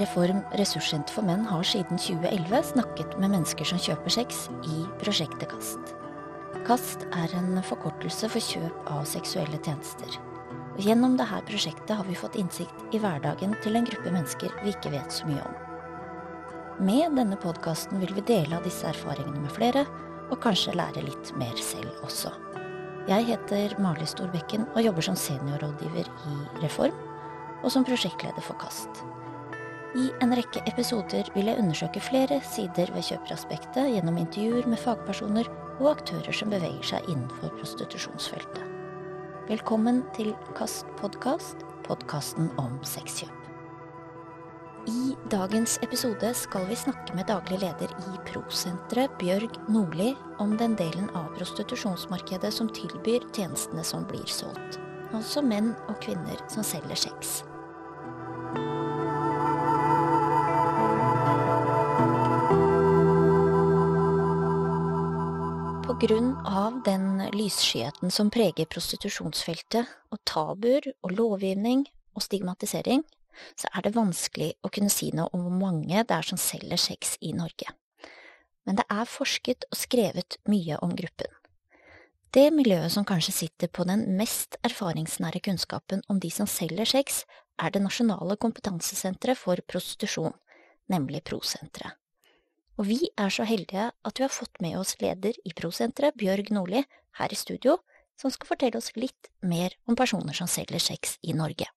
Reform ressurssenter for menn har siden 2011 snakket med mennesker som kjøper sex i prosjektet KAST. KAST er en forkortelse for kjøp av seksuelle tjenester. Og gjennom dette prosjektet har vi fått innsikt i hverdagen til en gruppe mennesker vi ikke vet så mye om. Med denne podkasten vil vi dele av disse erfaringene med flere, og kanskje lære litt mer selv også. Jeg heter Mali Storbekken og jobber som seniorrådgiver i Reform, og som prosjektleder for KAST. I en rekke episoder vil jeg undersøke flere sider ved kjøperaspektet gjennom intervjuer med fagpersoner og aktører som beveger seg innenfor prostitusjonsfeltet. Velkommen til KAST podkast, podkasten om sexkjøp. I dagens episode skal vi snakke med daglig leder i Prosenteret, Bjørg Nordli, om den delen av prostitusjonsmarkedet som tilbyr tjenestene som blir solgt. Altså menn og kvinner som selger sex. Grunn av den lysskyheten som preger prostitusjonsfeltet, og tabuer og lovgivning og stigmatisering, så er det vanskelig å kunne si noe om hvor mange det er som selger sex i Norge. Men det er forsket og skrevet mye om gruppen. Det miljøet som kanskje sitter på den mest erfaringsnære kunnskapen om de som selger sex, er det nasjonale kompetansesenteret for prostitusjon, nemlig Prosenteret. Og vi er så heldige at vi har fått med oss leder i Prosenteret, Bjørg Nordli, her i studio, som skal fortelle oss litt mer om personer som selger sex i Norge.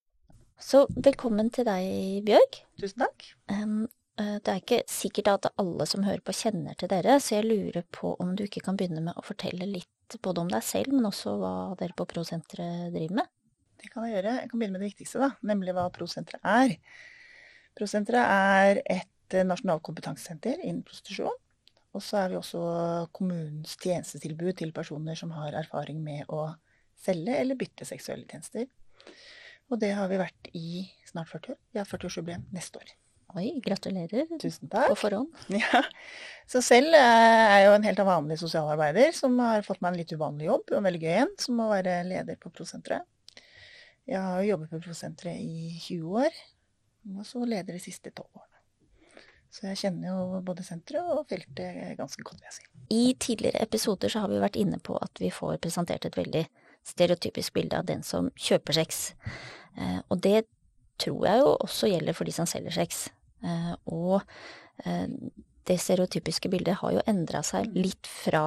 Så velkommen til deg, Bjørg. Tusen takk. Um, det er ikke sikkert at alle som hører på kjenner til dere, så jeg lurer på om du ikke kan begynne med å fortelle litt både om deg selv, men også hva dere på Prosenteret driver med? Det kan jeg gjøre. Jeg kan begynne med det viktigste, da, nemlig hva Prosenteret er. Prosenteret er et nasjonalt kompetansesenter innen prostitusjon. Og så er vi også kommunens tjenestetilbud til personer som har erfaring med å selge eller bytte seksuelle tjenester. Og det har vi vært i snart 40 år. Vi har 40-årsjubileum neste år. Oi, gratulerer Tusen takk. på forhånd. Ja. Så selv er jeg jo en helt vanlig sosialarbeider som har fått meg en litt uvanlig jobb, og en veldig gøy en, som å være leder på Prosenteret. Jeg har jo jobbet på Prosenteret i 20 år, og så leder de siste 12 årene. Så jeg kjenner jo både senteret og feltet ganske godt, vil jeg si. I tidligere episoder så har vi vært inne på at vi får presentert et veldig stereotypisk bilde av den som kjøper sex. Eh, og det tror jeg jo også gjelder for de som selger sex. Eh, og eh, det stereotypiske bildet har jo endra seg litt fra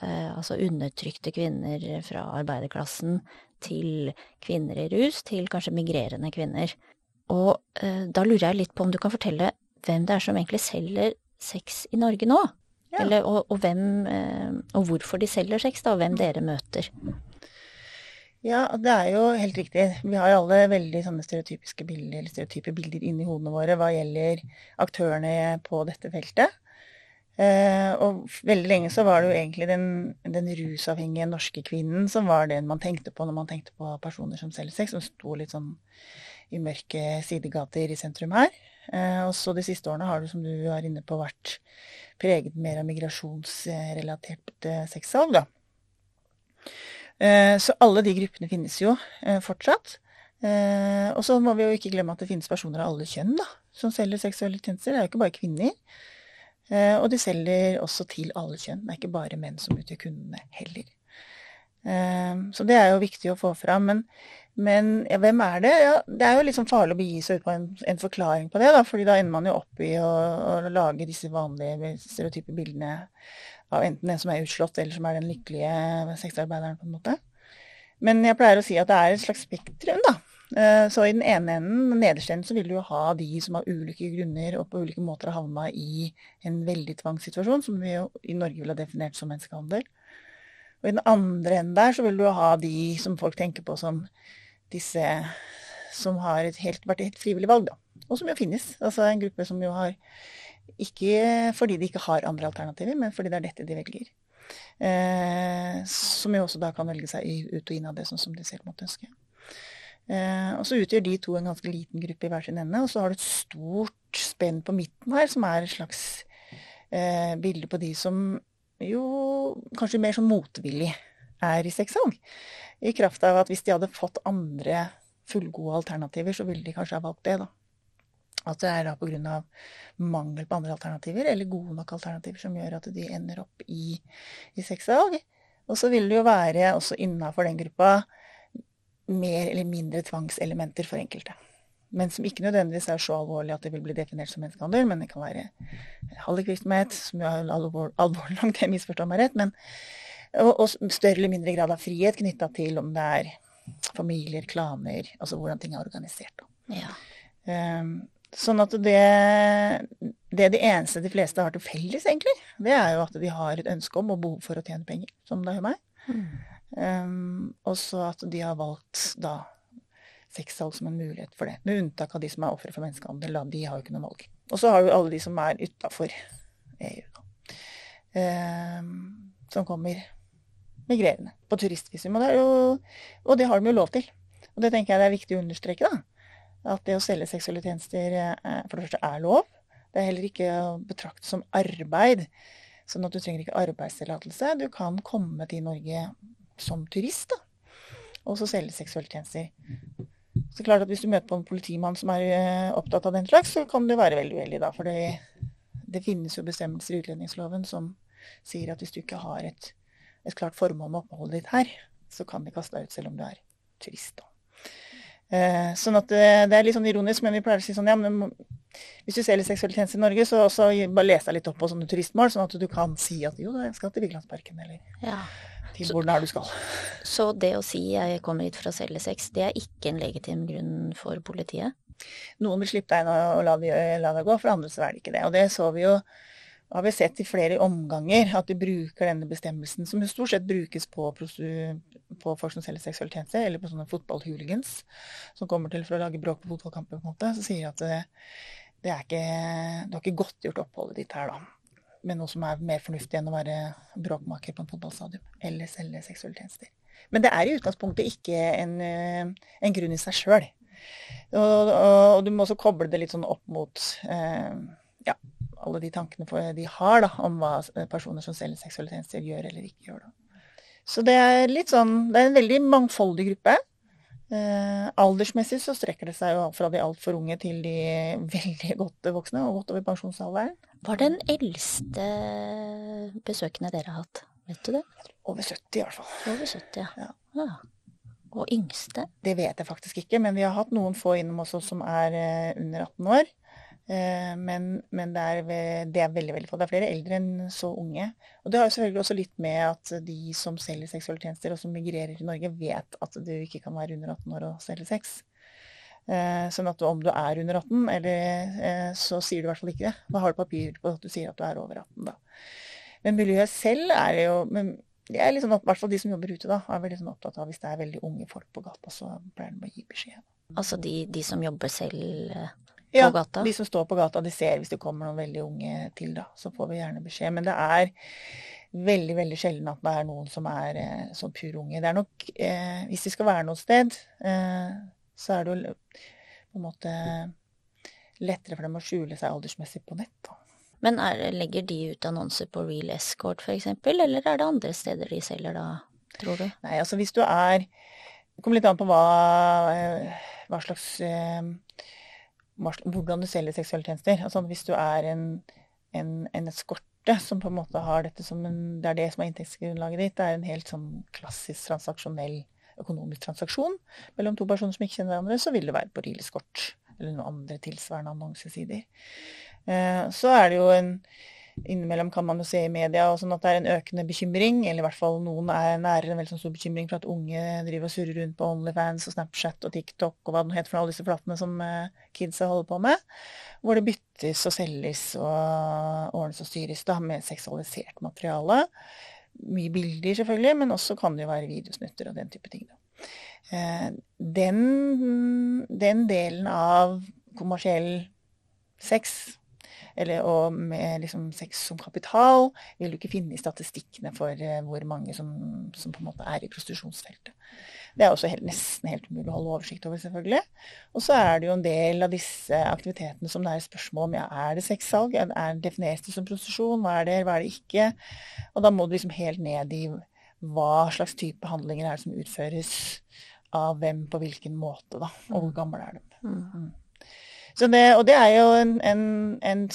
altså undertrykte kvinner fra arbeiderklassen til kvinner i rus, til kanskje migrerende kvinner. Og da lurer jeg litt på om du kan fortelle hvem det er som egentlig selger sex i Norge nå? Ja. Eller, og, og, hvem, og hvorfor de selger sex, da, og hvem dere møter. Ja, det er jo helt riktig. Vi har jo alle veldig sånne stereotypiske bilder, eller stereotype bilder inni hodene våre hva gjelder aktørene på dette feltet. Eh, og veldig lenge så var det jo egentlig den, den, rusavhengige norske kvinnen som var den man tenkte på når man tenkte på personer som selger sex, som sto litt sånn i mørke sidegater i sentrum her. Eh, og så de siste årene har det, som du er inne på, vært preget mer av migrasjonsrelatert eh, sexsalg, da. Eh, så alle de gruppene finnes jo fortsatt. Og så må vi jo ikke glemme at det finnes personer av alle kjønn da, som selger seksuelle tjenester. Det er jo ikke bare kvinner. Og de selger også til alle kjønn. Det er ikke bare menn som utgjør kundene heller. Så det er jo viktig å få fram. Men, men ja, hvem er det? Ja, det er jo liksom farlig å begi seg ut på en, en, forklaring på det, da, fordi da ender man jo opp i å, å lage disse vanlige stereotype bildene av enten den som er utslått, eller som er den lykkelige sexarbeideren, på en måte. Men jeg pleier å si at det er et slags spektrum, da. Eh, så i den ene enden, den nederste enden, så vil du jo ha de som av ulike grunner og på ulike måter har havna i en veldig tvangssituasjon, som vi jo i Norge ville ha definert som menneskehandel. Og i den andre enden der så vil du jo ha de som folk tenker på som disse som har et helt, vært et helt frivillig valg, da. Og som jo finnes. Altså en gruppe som jo har ikke fordi de ikke har andre alternativer, men fordi det er dette de velger. Eh, som jo også da kan velge seg ut og inn av det sånn som de selv måtte ønske. Eh, og så utgjør de to en ganske liten gruppe i hver sin ende, og så har du et stort spenn på midten her, som er et slags eh, bilde på de som jo kanskje mer sånn motvillig er i sexsalg. I kraft av at hvis de hadde fått andre fullgode alternativer, så ville de kanskje ha valgt det, da. At det er da pga. mangel på andre alternativer, eller gode nok alternativer, som gjør at de ender opp i, i sexsalg. Og så vil det jo være også innafor den gruppa mer eller mindre tvangselementer for enkelte. Men som ikke nødvendigvis er så alvorlig at det vil bli definert som menneskehandel. Men det kan være hallikvirksomhet, som jo er alvor, alvorlig nok, jeg misforstår meg rett. Men, og, og, større eller mindre grad av frihet knytta til om det er familier, klaner, altså hvordan ting er organisert. Ja. Um, sånn at det, det det eneste de fleste har til felles, egentlig, det er jo at de har et ønske om og behov for å tjene penger, som det er meg. Mm. Um, og så at de har valgt da sexsalg som en mulighet for det. Med unntak av de som er ofre for menneskehandel. Da. De har jo ikke noe valg. Og så har jo alle de som er utafor EU, da. Um, som kommer migrerende på turistvisum. Og det, jo, og det, har de jo lov til. Og det tenker jeg det er viktig å understreke. da. At det å selge seksuelle tjenester eh, for det første er lov. Det er heller ikke å betrakte som arbeid. Sånn at du trenger ikke arbeidstillatelse. Du kan komme til Norge som turist, da. Og så selge seksuelle tjenester. Så klart at Hvis du møter på en politimann som er eh, opptatt av den slags, så kan du være veldig uheldig. da, For det, det, finnes jo bestemmelser i utlendingsloven som sier at hvis du ikke har et, et klart formål med oppholdet ditt her, så kan de kaste deg ut selv om du er turist. da. Eh, sånn at det, eh, det, er litt sånn ironisk, men vi pleier å si sånn ja, men hvis du selger seksuelle tjenester i Norge, så, også bare les deg litt opp på sånne turistmål, sånn at du kan si at jo, jeg skal til Vigelandsparken, eller ja til hvor det er du skal. Så det å si jeg kommer hit for å selge sex, det er ikke en legitim grunn for politiet? Noen vil slippe deg inn og la deg gå, for andre så er det ikke det. Og det så vi jo har vi sett i flere omganger at de bruker denne bestemmelsen, som stort sett brukes på, på folk som selger seksuell tjeneste, eller på sånne fotballhooligans som kommer til for å lage bråk på fotballkamper, på en måte, så sier de at det, det er ikke, du har ikke godtgjort oppholdet ditt her, da med noe som er mer fornuftig enn å være bråkmaker på en fotballstadion eller selge seksuelle tjenester. Men det er i utgangspunktet ikke en, en grunn i seg sjøl. Og, og, og, du må også koble det litt sånn opp mot eh, ja, alle de tankene de har da, om hva personer som selger seksuelle tjenester, gjør eller ikke gjør. Da. Så det er litt sånn Det er en veldig mangfoldig gruppe. Eh, aldersmessig så strekker det seg jo fra de altfor unge til de veldig godt voksne og godt over pensjonsalderen. Hva er den eldste besøkende dere har hatt? Vet du det? Over 70 i hvert fall. Over 70, ja. ja. ja. Og yngste? Det vet jeg faktisk ikke, men vi har hatt noen få innom også som er eh, under 18 år. Eh, men, men det, er, det, er, veldig veldig få. Det er flere eldre enn så unge. Og det har jo selvfølgelig også litt med at de som selger seksuelle tjenester, og som migrerer til Norge, vet at du ikke kan være under 18 år og selge sex. Eh, sånn at om du er under 18, eller, eh, så sier du i hvert fall ikke det. Da har du papir på at du sier at du er over 18, da. Men miljøet selv er jo men det er liksom, I hvert fall de som jobber ute, da, er veldig sånn opptatt av hvis det er veldig unge folk på gata, så pleier de å gi beskjed. Altså de, de, som jobber selv eh, på ja, gata? Ja, de som står på gata. De ser hvis det kommer noen veldig unge til, da. Så får vi gjerne beskjed. Men det er veldig veldig sjelden at det er noen som er eh, sånn pur unge. Det er nok, eh, Hvis de skal være noe sted, eh, så er det jo på en måte lettere for dem å skjule seg aldersmessig på nett. Da. Men er, legger de ut annonser på Real Escort f.eks., eller er det andre steder de selger da, tror du? Nei, altså hvis du er Det kommer litt an på hva, eh, hva slags eh, Hvordan du selger seksuelle tjenester. Altså hvis du er en, en, en eskorte som på en måte har dette som en, Det er det som er inntektsgrunnlaget ditt. Det er en helt sånn klassisk transaksjonell økonomisk transaksjon mellom to personer som ikke kjenner hverandre, så vil det være på Reelskort eller noen andre tilsvarende annonsesider. Eh, så er det jo en Innimellom kan man jo se i media sånn at det er en økende bekymring, eller i hvert fall noen er nærer en veldig sånn stor bekymring for at unge driver og surrer rundt på Onlyfans og Snapchat og TikTok og hva det heter for alle disse platene som eh, kidsa holder på med. Hvor det byttes og selges og ordnes og styres da, med seksualisert materiale. Mye bilder, selvfølgelig, men også kan det jo være videosnutter og den type ting. Eh, den, den, delen av kommersiell sex, eller, og med liksom sex som kapital, vil du ikke finne i statistikkene for eh, hvor mange som, som på en måte er i prostitusjonsfeltet. Det er også helt, nesten helt umulig å holde oversikt over, selvfølgelig. Og så er det jo en del av disse aktivitetene som det er spørsmål om ja, er det sexsalg, er, det defineres det som prostitusjon, hva er det, hva er det ikke? Og da må du liksom helt ned i hva slags type handlinger er det som utføres av hvem på hvilken måte, da. Og hvor gammel er de. Mm. Det, og det er jo en, en, en,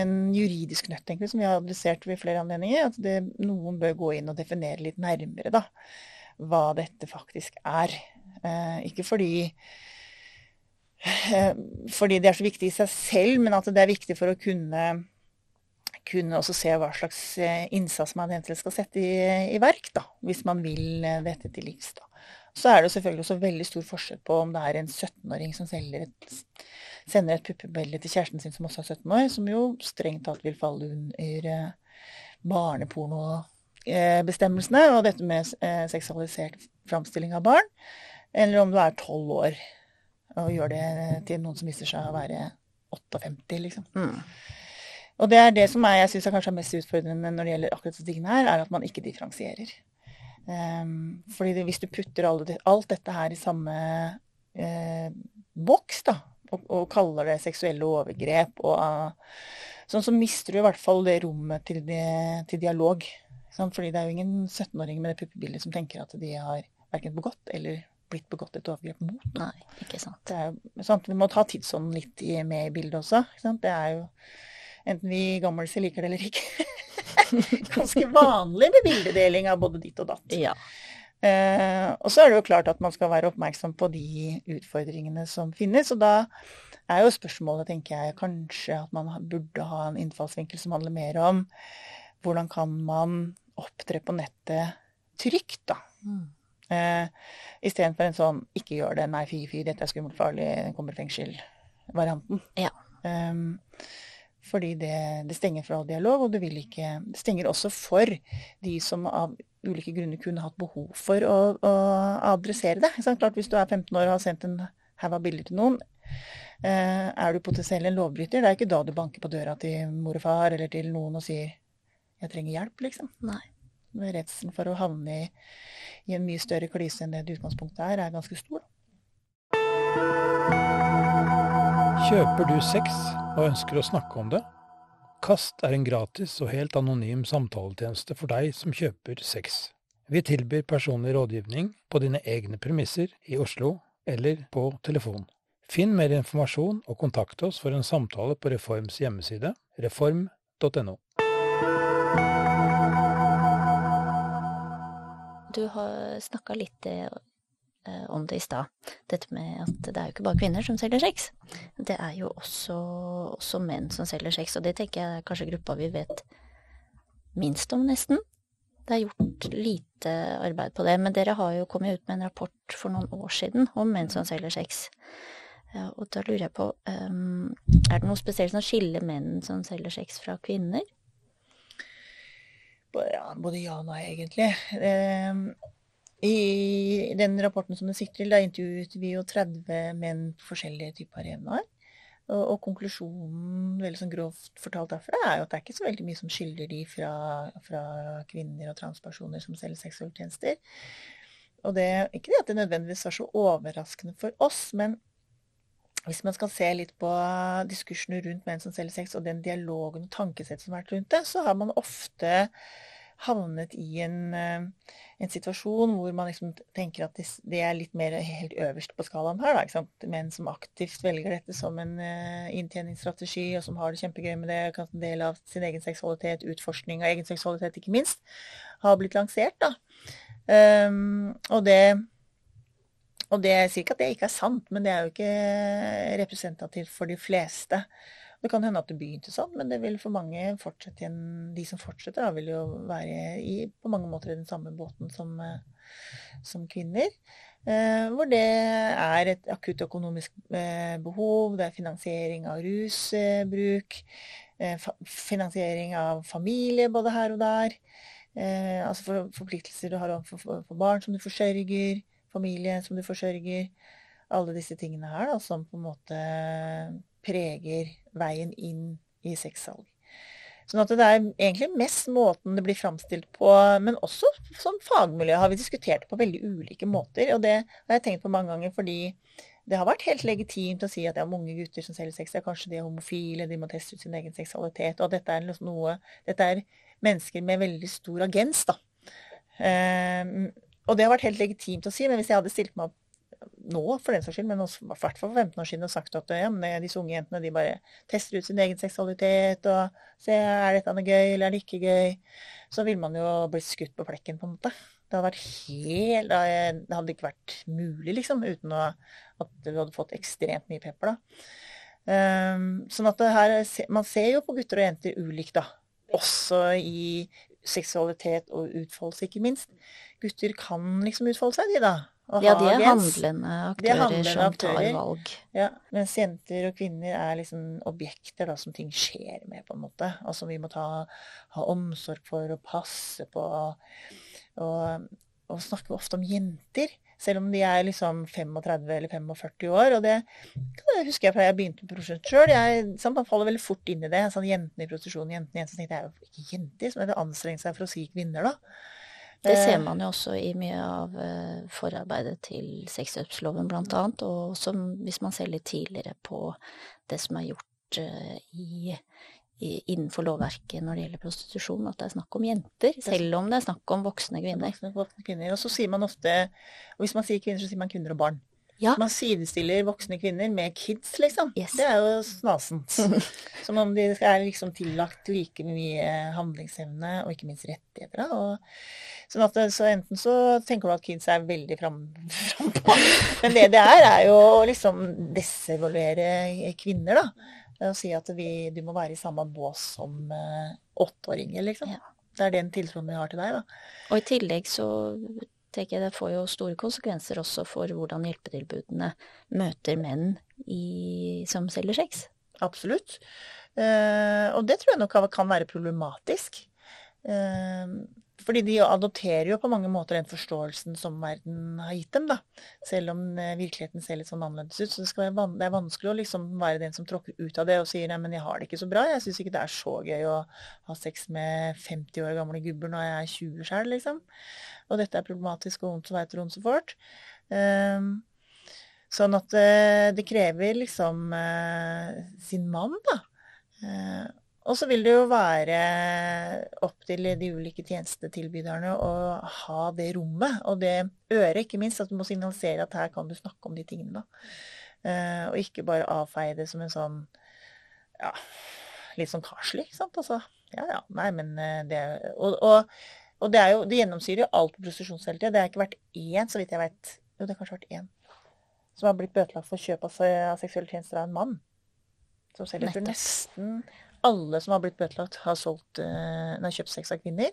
en juridisk nøtt, egentlig, som vi har adressert ved flere anledninger. At det, noen bør gå inn og definere litt nærmere da, hva dette faktisk er. Eh, ikke fordi eh, fordi det er så viktig i seg selv, men at det er viktig for å kunne, kunne også se hva slags eh, innsats man eventuelt skal sette i, i verk, da, hvis man vil eh, dette til livs. da. Så er det selvfølgelig også veldig stor forskjell på om det er en 17-åring som selger et, sender et puppebelle til kjæresten sin som også er 17 år, som jo strengt tatt vil falle under eh, barnepornobestemmelsene og dette med eh, seksualisert framstilling av barn, eller om du er 12 år og gjør det til noen som viser seg å være 58, liksom. Mm. Og det er det som er, jeg syns er kanskje mest utfordrende når det gjelder akkurat disse tingene her, er at man ikke differensierer. Um, fordi det, hvis du putter alle, alt dette her i samme uh, boks, da, og, og, kaller det seksuelle overgrep, og, uh, sånn så mister du i hvert fall det rommet til, de, til dialog. Sant? Fordi det er jo ingen 17-åring med det puppebildet som tenker at de har verken begått eller blitt begått et overgrep mot. Nei, ikke sant. Det jo, sant? Vi må ta tidsånden litt i, med i bildet også. Det er jo enten vi gammelser liker det eller ikke. ganske vanlig med bildedeling av både ditt og datt. Ja. Eh, og så er det jo klart at man skal være oppmerksom på de utfordringene som finnes. Og da er jo spørsmålet, tenker jeg, kanskje at man burde ha en innfallsvinkel som handler mer om hvordan kan man opptre på nettet trygt, da. Mm. Eh, Istedenfor en sånn 'ikke gjør det', 'nei, fy, fy, dette er skummelt, farlig, kommer kommer fengsel'-varianten. Ja. Um, fordi det, det, stenger for all dialog, og det, ikke, det stenger også for de som av ulike grunner kunne hatt behov for å, å adressere det. Klart, Hvis du er 15 år og har sendt en haug av bilder til noen, eh, er du potensielt en lovbryter. Det er ikke da du banker på døra til mor og far eller til noen og sier 'jeg trenger hjelp', liksom. Nei. Redselen for å havne i, i, en mye større klise enn det det utgangspunktet er, er ganske stor. Kjøper du sex og ønsker å snakke om det? Kast er en gratis og helt anonym samtaletjeneste for deg som kjøper sex. Vi tilbyr personlig rådgivning på dine egne premisser i Oslo eller på telefon. Finn mer informasjon og kontakt oss for en samtale på Reforms hjemmeside, reform.no. Du har snakka litt Eh, om det i stad. Dette med at det er jo ikke bare kvinner som selger sex. Det er jo også, også menn som selger sex, og det tenker jeg er kanskje gruppa vi vet minst om, nesten. Det er gjort lite arbeid på det, men dere har jo kommet ut med en rapport for noen år siden om menn som selger sex. Og da lurer jeg på, um, er det noe spesielt som skiller menn som selger sex fra kvinner? Både ja og nei, egentlig. Um i den rapporten som du sikter til, da intervjuet vi jo 30 menn på forskjellige typer arenaer. Og, og, konklusjonen veldig sånn grovt fortalt derfra er jo at det er ikke så veldig mye som skiller de fra, fra kvinner og transpersoner som selger seksuelle tjenester. Og det, ikke det at det nødvendigvis er så overraskende for oss, men hvis man skal se litt på diskursene rundt menn som selger sex, og den dialogen og tankesettet som har vært rundt det, så har man ofte havnet i en, eh, en, situasjon hvor man liksom tenker at det, er litt mer helt øverst på skalaen her. Da, Menn som aktivt velger dette som en uh, inntjeningsstrategi, og som har det kjempegøy med det, kan en del av sin egen seksualitet, utforskning av egen seksualitet ikke minst, har blitt lansert. da. Um, og det og det sier ikke at det ikke er sant, men det er jo ikke representativt for de fleste. Det kan hende at det begynte sånn, men det vil for mange fortsette igjen De som fortsetter, vil jo være i på mange måter i den samme båten som, eh, som kvinner. Eh, hvor det er et akutt økonomisk eh, behov, det er finansiering av rusbruk, eh, finansiering av familie både her og der. Eh, altså for, forpliktelser du har overfor for, for barn som du forsørger, familie som du forsørger. Alle disse tingene her da, som på en måte preger veien inn i sexsalg. Sånn at det er egentlig mest måten det blir framstilt på, men også som fagmiljø har vi diskutert på veldig ulike måter. Og det har jeg tenkt på mange ganger fordi det har vært helt legitimt å si at det er mange gutter som selger sex, er kanskje de er homofile, de må teste ut sin egen seksualitet. Og dette er liksom noe Dette er mennesker med veldig stor agens, da. Um, og det har vært helt legitimt å si, men hvis jeg hadde stilt meg opp nå, for den saks skyld, men også, i hvert fall for 15 år siden, og sagt at ja, disse unge jentene de bare tester ut sin egen seksualitet og ser er dette noe gøy, eller er det ikke gøy, så vil man jo bli skutt på flekken, på en måte. Det hadde helt Det hadde ikke vært mulig, liksom, uten å, at vi hadde fått ekstremt mye pepper, da. Um, sånn at her, Man ser jo på gutter og jenter ulikt, da. Også i seksualitet og utfoldelse, ikke minst. Gutter kan liksom utfolde seg, de, da. Ja, de er handlende aktører er handlende som aktører. tar valg. Ja, Mens jenter og kvinner er liksom objekter da, som ting skjer med, på en måte. Og som vi må ta, ha omsorg for og passe på. Og, og snakker ofte om jenter. Selv om de er liksom 35 eller 45 år. Og det, det husker jeg fra jeg begynte med prosjekt sjøl. Man faller veldig fort inn i det. Sånn Jentene i prostitusjon, jentene, jentene. Så tenkte jeg jo ikke jenter, som hadde anstrengt seg for å si kvinner, da. Det ser eh. man jo også i mye av eh, forarbeidet til sexkjøpsloven, blant annet. Og som hvis man ser litt tidligere på det som er gjort i, i, innenfor lovverket når det gjelder prostitusjon, at det er snakk om jenter, selv om det er snakk om voksne kvinner. Voksne kvinner. Og så sier man ofte, og hvis man sier kvinner, så sier man kvinner og barn. Ja. Man sidestiller voksne kvinner med kids, liksom. Yes. Det er jo snasent. Som om de er liksom tillagt like mye handlingsevne og ikke minst rettigheter. Og, sånn at, så enten så tenker du at kids er veldig frampå, men det det er, er jo å liksom desevaluere kvinner, da. Å si at vi, du må være i samme bås som åtteåringer, liksom. Ja. Det er den tiltroen vi har til deg, da. Og i tillegg så tenker jeg det får jo store konsekvenser også for hvordan hjelpetilbudene møter menn i, som selger sex. Absolutt. Eh, og det tror jeg nok kan være problematisk. Uh, fordi de adopterer jo på mange måter den forståelsen som verden har gitt dem, da. Selv om eh, virkeligheten ser litt sånn annerledes ut. Så det, være, det, er vanskelig å liksom være den som tråkker ut av det og sier nei, men jeg har det ikke så bra. Jeg syns ikke det er så gøy å ha sex med 50 år gamle gubber når jeg er 20 sjøl, liksom. Og dette er problematisk og vondt så veit rundt så fort. Um, sånn at uh, det krever liksom uh, sin mann, da. Uh, og så vil det jo være opp til de ulike tjenestetilbyderne å ha det rommet, og det øret, ikke minst. At du må signalisere at her kan du snakke om de tingene. da. og ikke bare avfeie det som en sånn ja, litt sånn karslig, ikke sant. Altså, ja ja, nei, men eh, det Og, og, og det, er jo, det gjennomsyrer jo alt på prostitusjonsfeltet. Det har ikke vært én, så vidt jeg vet Jo, det har kanskje vært én som har blitt bøtelagt for kjøp av seksuelle tjenester av en mann. Som selger for nesten alle som har blitt bøtelagt, har solgt, uh, nei, kjøpt sex av kvinner.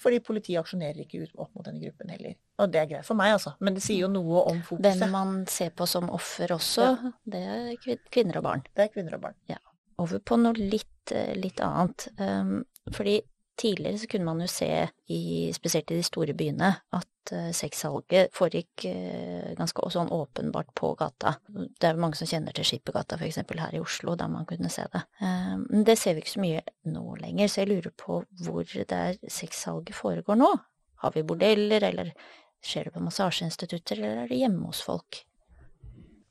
Fordi politiet aksjonerer ikke ut opp mot denne gruppen heller. Og det er greit for meg, altså. Men det sier jo noe om fokuset. Den man ser på som offer også, ja. det er kvinner og barn. Det er kvinner og barn. Ja. Over på noe litt, eh, litt annet. Um, fordi tidligere så kunne man jo se, i, spesielt i de store byene, at uh, sexsalget foregikk uh, ganske sånn åpenbart på gata. Det er mange som kjenner til Skippergata f.eks. her i Oslo, der man kunne se det. Uh, men det ser vi ikke så mye nå lenger, så jeg lurer på hvor det er sexsalget foregår nå. Har vi bordeller, eller skjer det på massasjeinstitutter, eller er det hjemme hos folk?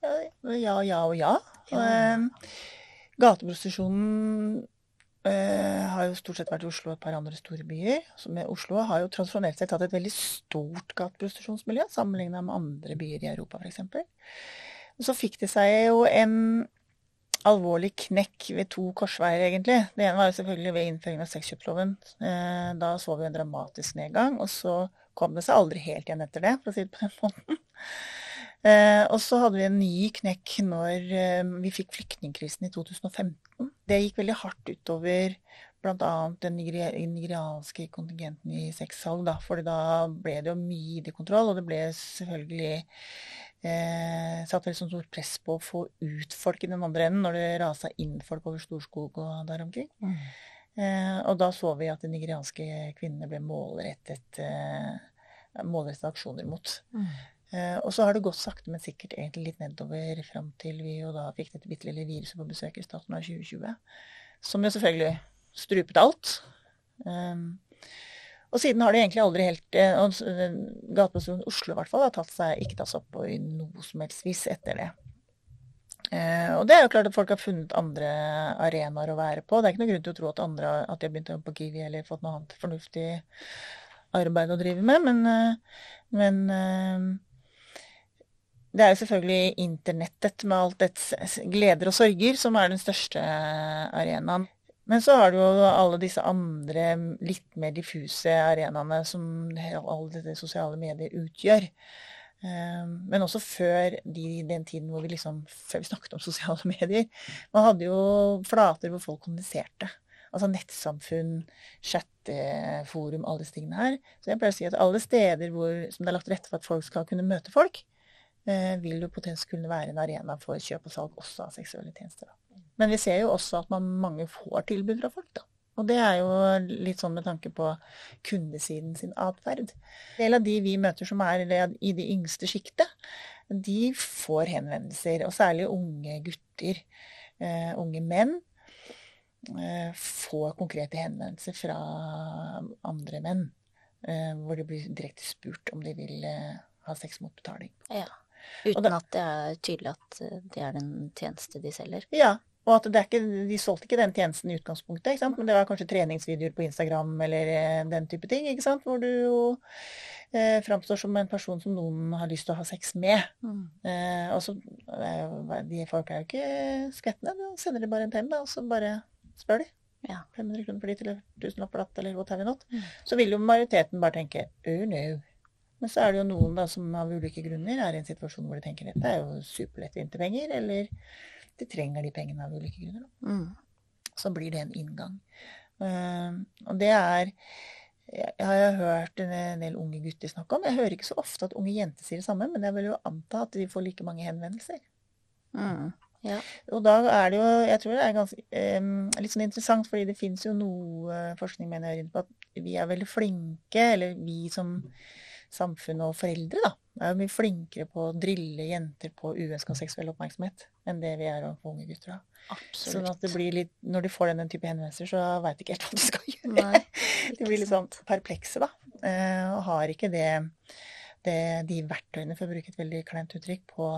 Ja, ja og ja. ja. Gateprostitusjonen Uh, har jo stort sett vært i Oslo og et par andre store byer. Med Oslo har jo transformert seg til et veldig stort gateprostitusjonsmiljø sammenligna med andre byer i Europa f.eks. Så fikk det seg jo en alvorlig knekk ved to korsveier, egentlig. Det ene var jo selvfølgelig ved innføringen av sexkjøpsloven. Uh, da så vi en dramatisk nedgang, og så kom det seg aldri helt igjen etter det, for å si det på den måten. Uh, og så hadde vi en ny knekk når vi fikk flyktningkrisen i 2015. Det gikk veldig hardt utover bl.a. den nigerianske kontingenten i sexsalg. Da, for da ble det jo mye ID-kontroll, og det ble selvfølgelig eh, satt veldig stort press på å få ut folk i den andre enden når det rasa inn folk over Storskog og der omkring. Mm. Eh, og da så vi at de nigerianske kvinnene ble målrettet, eh, målrettet aksjoner mot. Mm. Eh, og så har det gått sakte, men sikkert egentlig litt nedover fram til vi jo da fikk dette bitte lille viruset på besøk i starten av 2020. Som jo selvfølgelig strupet alt. Um, og siden har det egentlig aldri helt eh, Gateprostitusjonen Oslo i hvert fall har tatt seg, ikke tatt seg opp på i noe som helst vis etter det. Eh, og det er jo klart at folk har funnet andre arenaer å være på. Det er ikke noen grunn til å tro at, andre, at de har begynt å jobbe på Kiwi eller fått noe annet fornuftig arbeid å drive med, men, men Det er jo selvfølgelig internettet med alt dets gleder og sorger som er den største arenaen. Men så har du jo alle disse andre litt mer diffuse arenaene som alle disse sosiale medier utgjør. Ehm, men også før de, den tiden hvor vi liksom, før vi snakket om sosiale medier. Man hadde jo flater hvor folk kommuniserte. Altså nettsamfunn, chatteforum, alle disse tingene her. Så jeg pleier å si at alle steder hvor, som det er lagt til rette for at folk skal kunne møte folk, eh, vil jo potensielt kunne være en arena for kjøp og salg også av seksuelle tjenester. Men vi ser jo også at man, mange får tilbud fra folk, da. Og det er jo litt sånn med tanke på kundesiden sin atferd. En del av de vi møter som er i det yngste sjiktet, de får henvendelser. Og særlig unge gutter, uh, unge menn, uh, får konkrete henvendelser fra andre menn. Hvor de blir direkte spurt om de vil ha sex mot betaling. Ja. Uten da, at det er tydelig at det er den tjeneste de selger? Ja, og at ikke, de solgte ikke den tjenesten i utgangspunktet, men det var kanskje treningsvideoer på Instagram eller eh, den type ting. Hvor du jo eh, framstår som en person som noen har lyst til å ha sex med. Mm. Eh, og så, eh, De folk er jo ikke skvettende. Da sender de bare en penn, og så bare spør de. Ja. 500 kroner for de eller 1000 for datt eller what have you not. Mm. Så vil jo majoriteten bare tenke oh no. Men så er det jo noen da som av ulike grunner er i en situasjon hvor de tenker dette er jo superlett vinterpenger, eller de trenger de pengene av ulike grunner. Mm. Så blir det en inngang. Uh, og det er jeg har hørt en del unge gutter snakke om. Jeg hører ikke så ofte at unge jenter sier det samme, men jeg vil jo anta at de får like mange henvendelser. Mm. Ja. Og da er det jo Jeg tror det er ganske, um, litt sånn interessant, fordi det fins jo noe forskning mener jeg, på at vi er veldig flinke, eller vi som samfunn og foreldre, da, er jo mye flinkere på å drille jenter på uønska seksuell oppmerksomhet enn det vi er overfor unge gutter. da. Absolutt. Sånn at det blir litt, Når de får den, den type henvendelser, så veit de ikke helt hva de skal gjøre. Nei, de blir litt sånn perplekse, da. Eh, og har ikke det, det, de verktøyene, for å bruke et veldig kleint uttrykk, på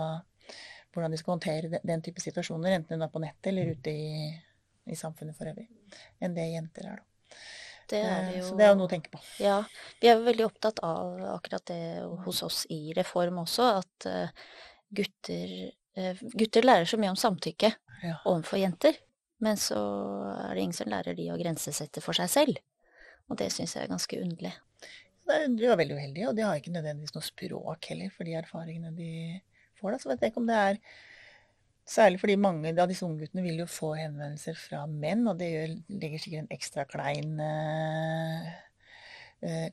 hvordan de skal håndtere den type situasjoner, enten hun er på nettet eller ute i, i samfunnet for øvrig, enn det jenter er, da. Det er eh, jo... Så det er jo noe å tenke på. Ja. Vi er veldig opptatt av akkurat det hos oss i Reform også, at eh, gutter, eh, gutter lærer så mye om samtykke ja. overfor jenter. Men så er det ingen som lærer de å grensesette for seg selv. Og det syns jeg er ganske underlig. De er veldig uheldige, og de har ikke nødvendigvis noe språk heller for de erfaringene de får. Da. Så vet jeg ikke om det er Særlig fordi mange av disse ungguttene vil jo få henvendelser fra menn, og det gjør, legger sikkert en ekstra klein uh,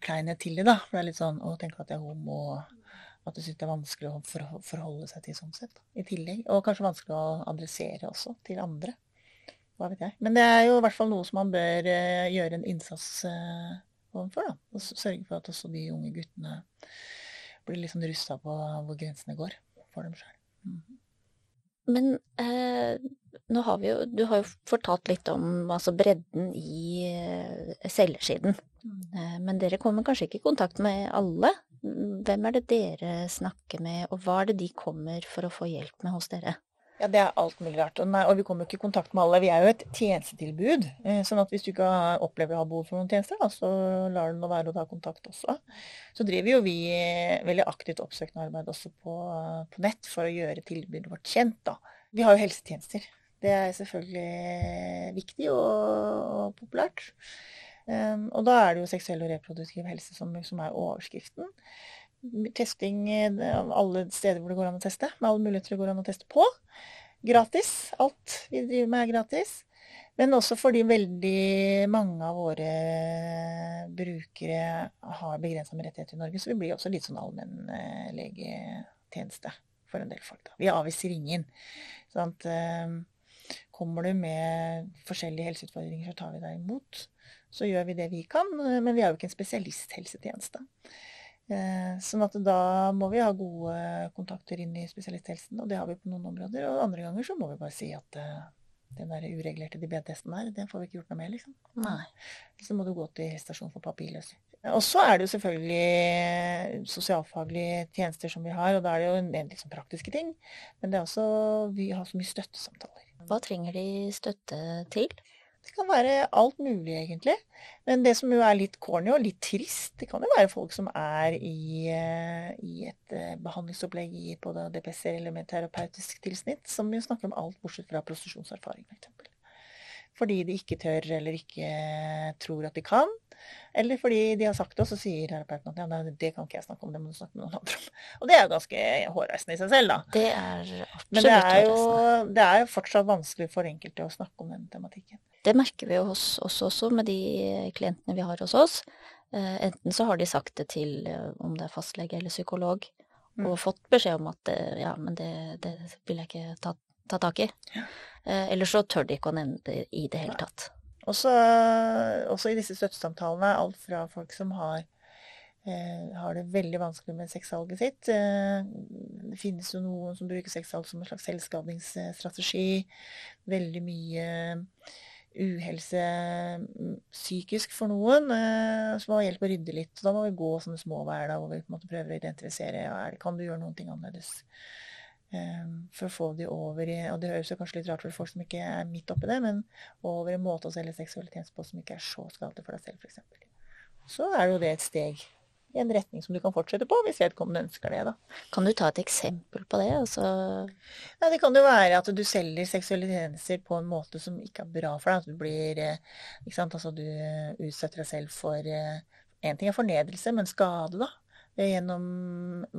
kleinhet til det, da. For det er litt sånn å tenke at jeg er homo, og at du syns det er vanskelig å for, forholde seg til sånn sett. I tillegg. Og kanskje vanskelig å adressere også til andre. Hva vet jeg. Men det er jo i hvert fall noe som man bør uh, gjøre en innsats overfor, da. Og sørge for at også de unge guttene blir litt sånn rusta på hvor grensene går for dem sjøl. Mm -hmm. Men eh, nå har vi jo Du har jo fortalt litt om altså bredden i eh, selgersiden. Mm. Eh, men dere kommer kanskje ikke i kontakt med alle. Hvem er det dere snakker med, og hva er det de kommer for å få hjelp med hos dere? Ja, det er alt mulig rart. Og, nei, og vi kommer jo ikke i kontakt med alle. Vi er jo et tjenestetilbud. Eh, sånn at hvis du ikke opplever å ha behov for noen tjenester, da, så lar det nå være å ta kontakt også. Så driver jo vi eh, veldig aktivt oppsøkende arbeid også på, på, nett for å gjøre tilbudet vårt kjent. Da. Vi har jo helsetjenester. Det er selvfølgelig viktig og, og populært. Um, og da er det jo seksuell og reproduktiv helse som, som er overskriften testing alle steder hvor det går an å teste. Med alle muligheter det går an å teste på. Gratis. Alt vi driver med, er gratis. Men også fordi veldig mange av våre brukere har begrensa med rettigheter i Norge, så vi blir også litt sånn allmennlegetjeneste for en del folk. Da. Vi avviser ingen. Sånn eh, kommer du med forskjellige helseutfordringer, så tar vi deg imot. Så gjør vi det vi kan, men vi er jo ikke en spesialisthelsetjeneste. Eh, sånn at da må vi ha gode kontakter inn i spesialisthelsen, og det har vi på noen områder. Og andre ganger så må vi bare si at uh, den der uregulerte diabetesen her, den får vi ikke gjort noe med, liksom. Nei. Så må du gå til stasjon for papirløse. Og så er det jo selvfølgelig sosialfaglige tjenester som vi har, og da er det jo en del liksom praktiske ting. Men det er også Vi har så mye støttesamtaler. Hva trenger de støtte til? Det kan være alt mulig, egentlig. Men det som jo er litt corny og litt trist, det kan jo være folk som er i, eh, i et eh, behandlingsopplegg i både DPC eller med terapeutisk tilsnitt, som jo snakker om alt bortsett fra prostitusjonserfaring, f.eks. Fordi de ikke tør eller ikke tror at de kan. Eller fordi de har sagt det, og så sier terapeuten at ja, det kan ikke jeg snakke om, det må du snakke med noen andre om. Og det er jo ganske hårreisende i seg selv, da. Det er absolutt Men det er, jo, det er jo fortsatt vanskelig for enkelte å snakke om den tematikken. Det merker vi jo hos oss også med de klientene vi har hos oss. Eh, enten så har de sagt det til eh, om det er fastlege eller psykolog, mm. og fått beskjed om at eh, ja, men det, det vil jeg ikke ta, ta tak i. Ja. Eller så tør de ikke å nevne det i det hele tatt. Også, også i disse støttesamtalene, alt fra folk som har, eh, har det veldig vanskelig med sexsalget sitt. Eh, det finnes jo noen som bruker sexsalg som en slags selvskadingsstrategi. Veldig mye uhelse psykisk for noen, eh, som må hjelpe å rydde litt. Da må vi gå sånne små hver hvor vi på en måte prøver å identifisere ja, kan du gjøre noen ting annerledes. Ehm, for å få de over i Og det høres jo kanskje litt rart for folk som ikke er midt oppi det, men over en måte å selge seksualitet på som ikke er så skadelig for deg selv, f.eks. Så er jo det et steg i en retning som du kan fortsette på, hvis vedkommende ønsker det. da. Kan du ta et eksempel på det? Altså... Ja, det kan jo være at du selger seksuelle tjenester på en måte som ikke er bra for deg. At du blir eh, ikke sant? Altså du utsetter deg selv for eh, ting er fornedrelse, men skade, da gjennom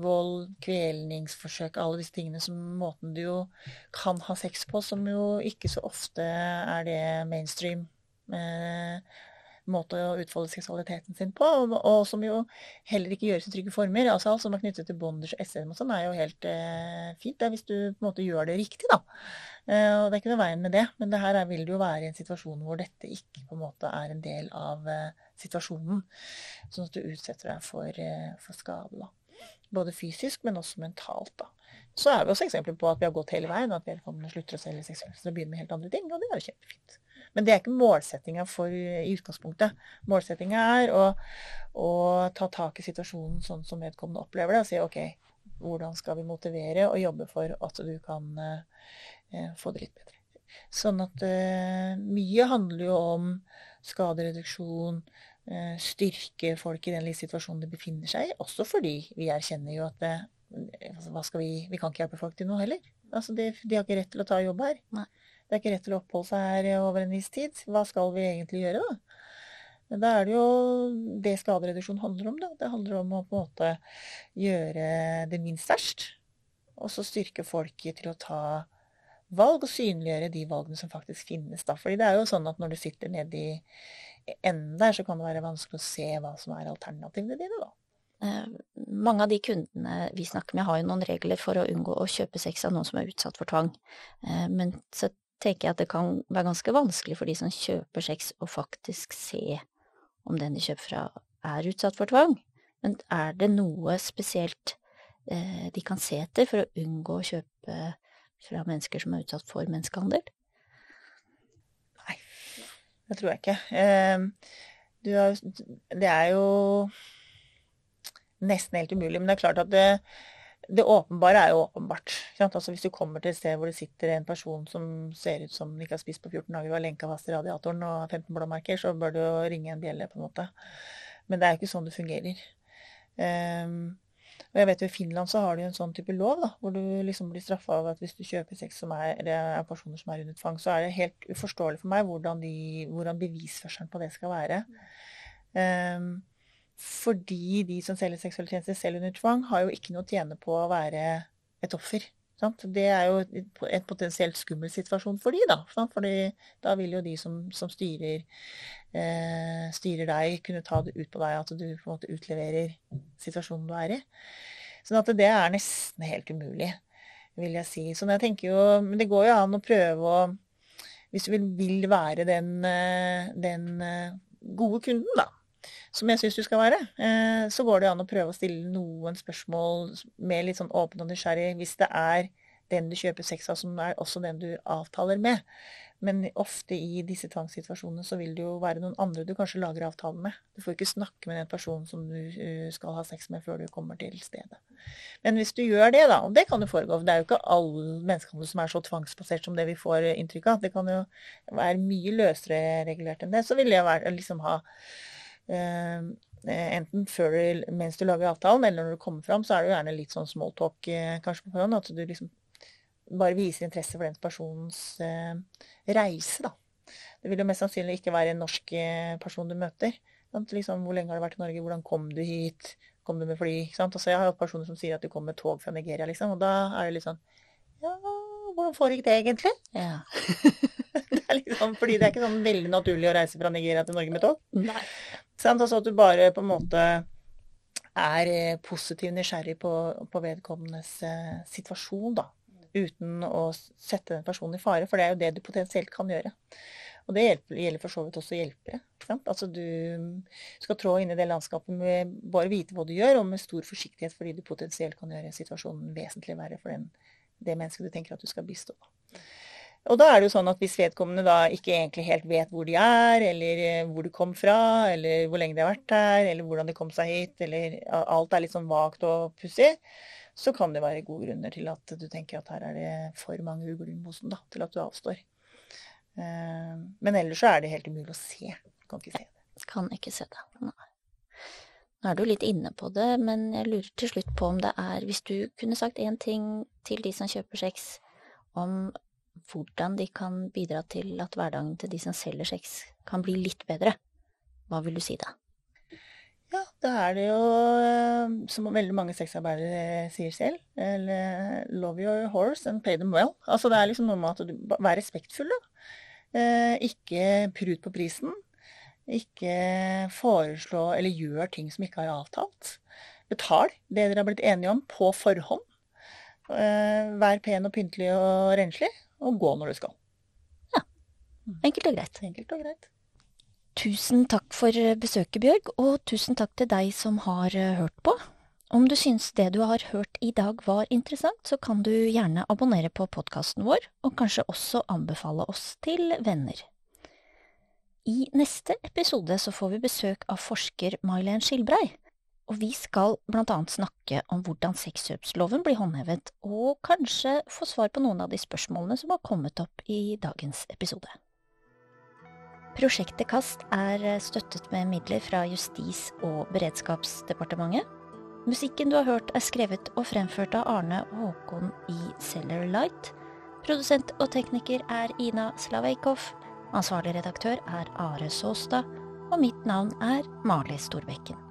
vold, kvelningsforsøk, alle disse tingene som måten du jo kan ha sex på, som jo ikke så ofte er det mainstream. Eh, måte å utfolde seksualiteten sin på, og, og, som jo heller ikke gjøres i trygge former. Altså Alt som er knyttet til bonders og SM og sånn, er jo helt eh, fint det, hvis du på en måte gjør det riktig, da. Eh, og det er ikke noe veien med det, men det her er, vil det jo være i en situasjon hvor dette ikke på en måte er en del av eh, situasjonen. Sånn at du utsetter deg for, eh, for skade, da. Både fysisk, men også mentalt. da. Så er vi også eksempler på at vi har gått hele veien, og at vedkommende slutter å selge seksuelt og begynner med helt andre ting, og det er jo kjempefint. Men det er ikke målsettinga i utgangspunktet. Målsettinga er å, å, ta tak i situasjonen sånn som vedkommende opplever det, og si OK, hvordan skal vi motivere og jobbe for at du kan eh, få det litt bedre. Sånn at eh, mye handler jo om skadereduksjon, eh, styrke folk i den situasjonen de befinner seg i. Også fordi vi erkjenner jo at det, altså, vi, vi, kan ikke hjelpe folk til noe heller. Altså, de, de, har ikke rett til å ta jobb her. Nei. Det er ikke rett til å oppholde seg her over en viss tid. Hva skal vi egentlig gjøre, da? Da er det jo det skadereduksjon handler om. Da. Det handler om å på en måte gjøre det minst verst. Og så styrke folket til å ta valg og synliggjøre de valgene som faktisk finnes. Da. Fordi det er jo sånn at når du sitter nede i enden der, så kan det være vanskelig å se hva som er alternativene dine, da. Eh, mange av de kundene vi snakker med, har jo noen regler for å unngå å kjøpe sex av noen som er utsatt for tvang. Eh, men så tenker jeg at det kan være ganske vanskelig for de som kjøper sex, å faktisk se om den de kjøper fra, er utsatt for tvang. Men er det noe spesielt eh, de kan se etter for å unngå å kjøpe fra mennesker som er utsatt for menneskehandel? Nei, det tror jeg ikke. Du har, det er jo nesten helt umulig. Men det er klart at det, det åpenbare er jo åpenbart. Altså Hvis du kommer til et sted hvor det sitter en person som ser ut som den ikke har spist på 14 dager og har lenka fast i radiatoren og har 15 blåmerker, så bør du jo ringe en bjelle, på en måte. Men det er jo ikke sånn det fungerer. Um, og jeg vet jo I Finland så har de en sånn type lov, da, hvor du liksom blir straffa av at hvis du kjøper sex som er, er personer som er under tvang, så er det helt uforståelig for meg hvordan, de, hvordan bevisførselen på det skal være. Um, fordi de som selger seksuelle selv under tvang, har jo ikke noe å tjene på å være et offer. Det er jo en potensielt skummel situasjon for de, da. For da vil jo de som, som styrer, eh, styrer, deg, kunne ta det ut på deg at du på en måte utleverer situasjonen du er i. Sånn det er nesten helt umulig, vil jeg si. Så jeg tenker jo, Men det går jo an å prøve å Hvis du vil, vil være den, eh, den eh, gode kunden, da som jeg syns du skal være, eh, så går det an å prøve å stille noen spørsmål med litt sånn åpen og nysgjerrig hvis det er den du kjøper sex av, som er også den du avtaler med. Men ofte i disse tvangssituasjonene så vil det jo være noen andre du kanskje lager avtalen med. Du får ikke snakke med den personen som du uh, skal ha sex med før du kommer til stedet. Men hvis du gjør det, da, og det kan jo foregå Det er jo ikke alle menneskehandel som er så tvangsbasert som det vi får inntrykk av. Det kan jo være mye løsere regulert enn det. Så vil jeg være, liksom ha Enten før du, mens du lager avtalen, eller når du kommer fram, så er det jo gjerne litt sånn smalltalk uh, kanskje på forhånd. At du liksom bare viser interesse for den personens eh, reise, da. Det vil jo mest sannsynlig ikke være en norsk eh, person du møter. Liksom, hvor lenge har du vært i Norge? Hvordan kom du hit? Kom du med fly? Altså, jeg har hatt personer som sier at du kom med tog fra Nigeria, liksom. Og da er det litt sånn Ja, hvordan foregikk det egentlig? Ja. det er liksom, fordi det er ikke sånn veldig naturlig å reise fra Nigeria til Norge med tog. Nei. Sant? Altså at du bare på en måte er eh, positiv nysgjerrig på, på vedkommendes eh, situasjon, da uten å sette den personen i fare, for det er jo det du potensielt kan gjøre. Og det gjelder for så vidt også hjelpere. Altså du skal trå inn i det landskapet med bare vite hva du gjør, og med stor forsiktighet, fordi du potensielt kan gjøre situasjonen vesentlig verre for den, det mennesket du tenker at du skal bistå. Og da er det jo sånn at hvis vedkommende da ikke egentlig helt vet hvor de er, eller eh, hvor de kom fra, eller hvor lenge de har vært her, eller hvordan de kom seg hit, eller alt er litt sånn vagt og pussig, så kan det være gode grunner til at du tenker at her er det for mange ugler i mosen til at du avstår. Eh, men ellers så er det helt umulig å se. Du kan ikke se det. Kan ikke se det. Nei. Nå er du litt inne på det, men jeg lurer til slutt på om det er Hvis du kunne sagt én ting til de som kjøper sex, om hvordan de kan bidra til at hverdagen til de som selger sex, kan bli litt bedre, hva vil du si da? Ja, da er det jo, eh, som veldig mange sexarbeidere sier selv, eller 'love your horse and pay them well'. Altså det er liksom noe med at du Vær respektfull, da. Eh, ikke prut på prisen. Ikke foreslå eller gjør ting som ikke er avtalt. Betal det dere har blitt enige om på forhånd. Eh, vær pen og pyntelig og renslig, og gå når du skal. Ja. Enkelt og greit. Enkelt og greit. Tusen takk for besøket, Bjørg, og tusen takk til deg som har eh, hørt på. Om du syns det du har hørt i dag var interessant, så kan du gjerne abonnere på podkasten vår, og kanskje også anbefale oss til venner. I neste episode så får vi besøk av forsker Mailen Skilbrei, og vi skal blant annet snakke om hvordan sexkjøpsloven blir håndhevet, og kanskje få svar på noen av de spørsmålene som har kommet opp i dagens episode. Prosjektet KAST er støttet med midler fra Justis- og beredskapsdepartementet. Musikken du har hørt er skrevet og fremført av Arne Håkon i Cellar Light. Produsent og tekniker er Ina Slaveikov. Ansvarlig redaktør er Are Saastad. Og mitt navn er Mali Storbekken.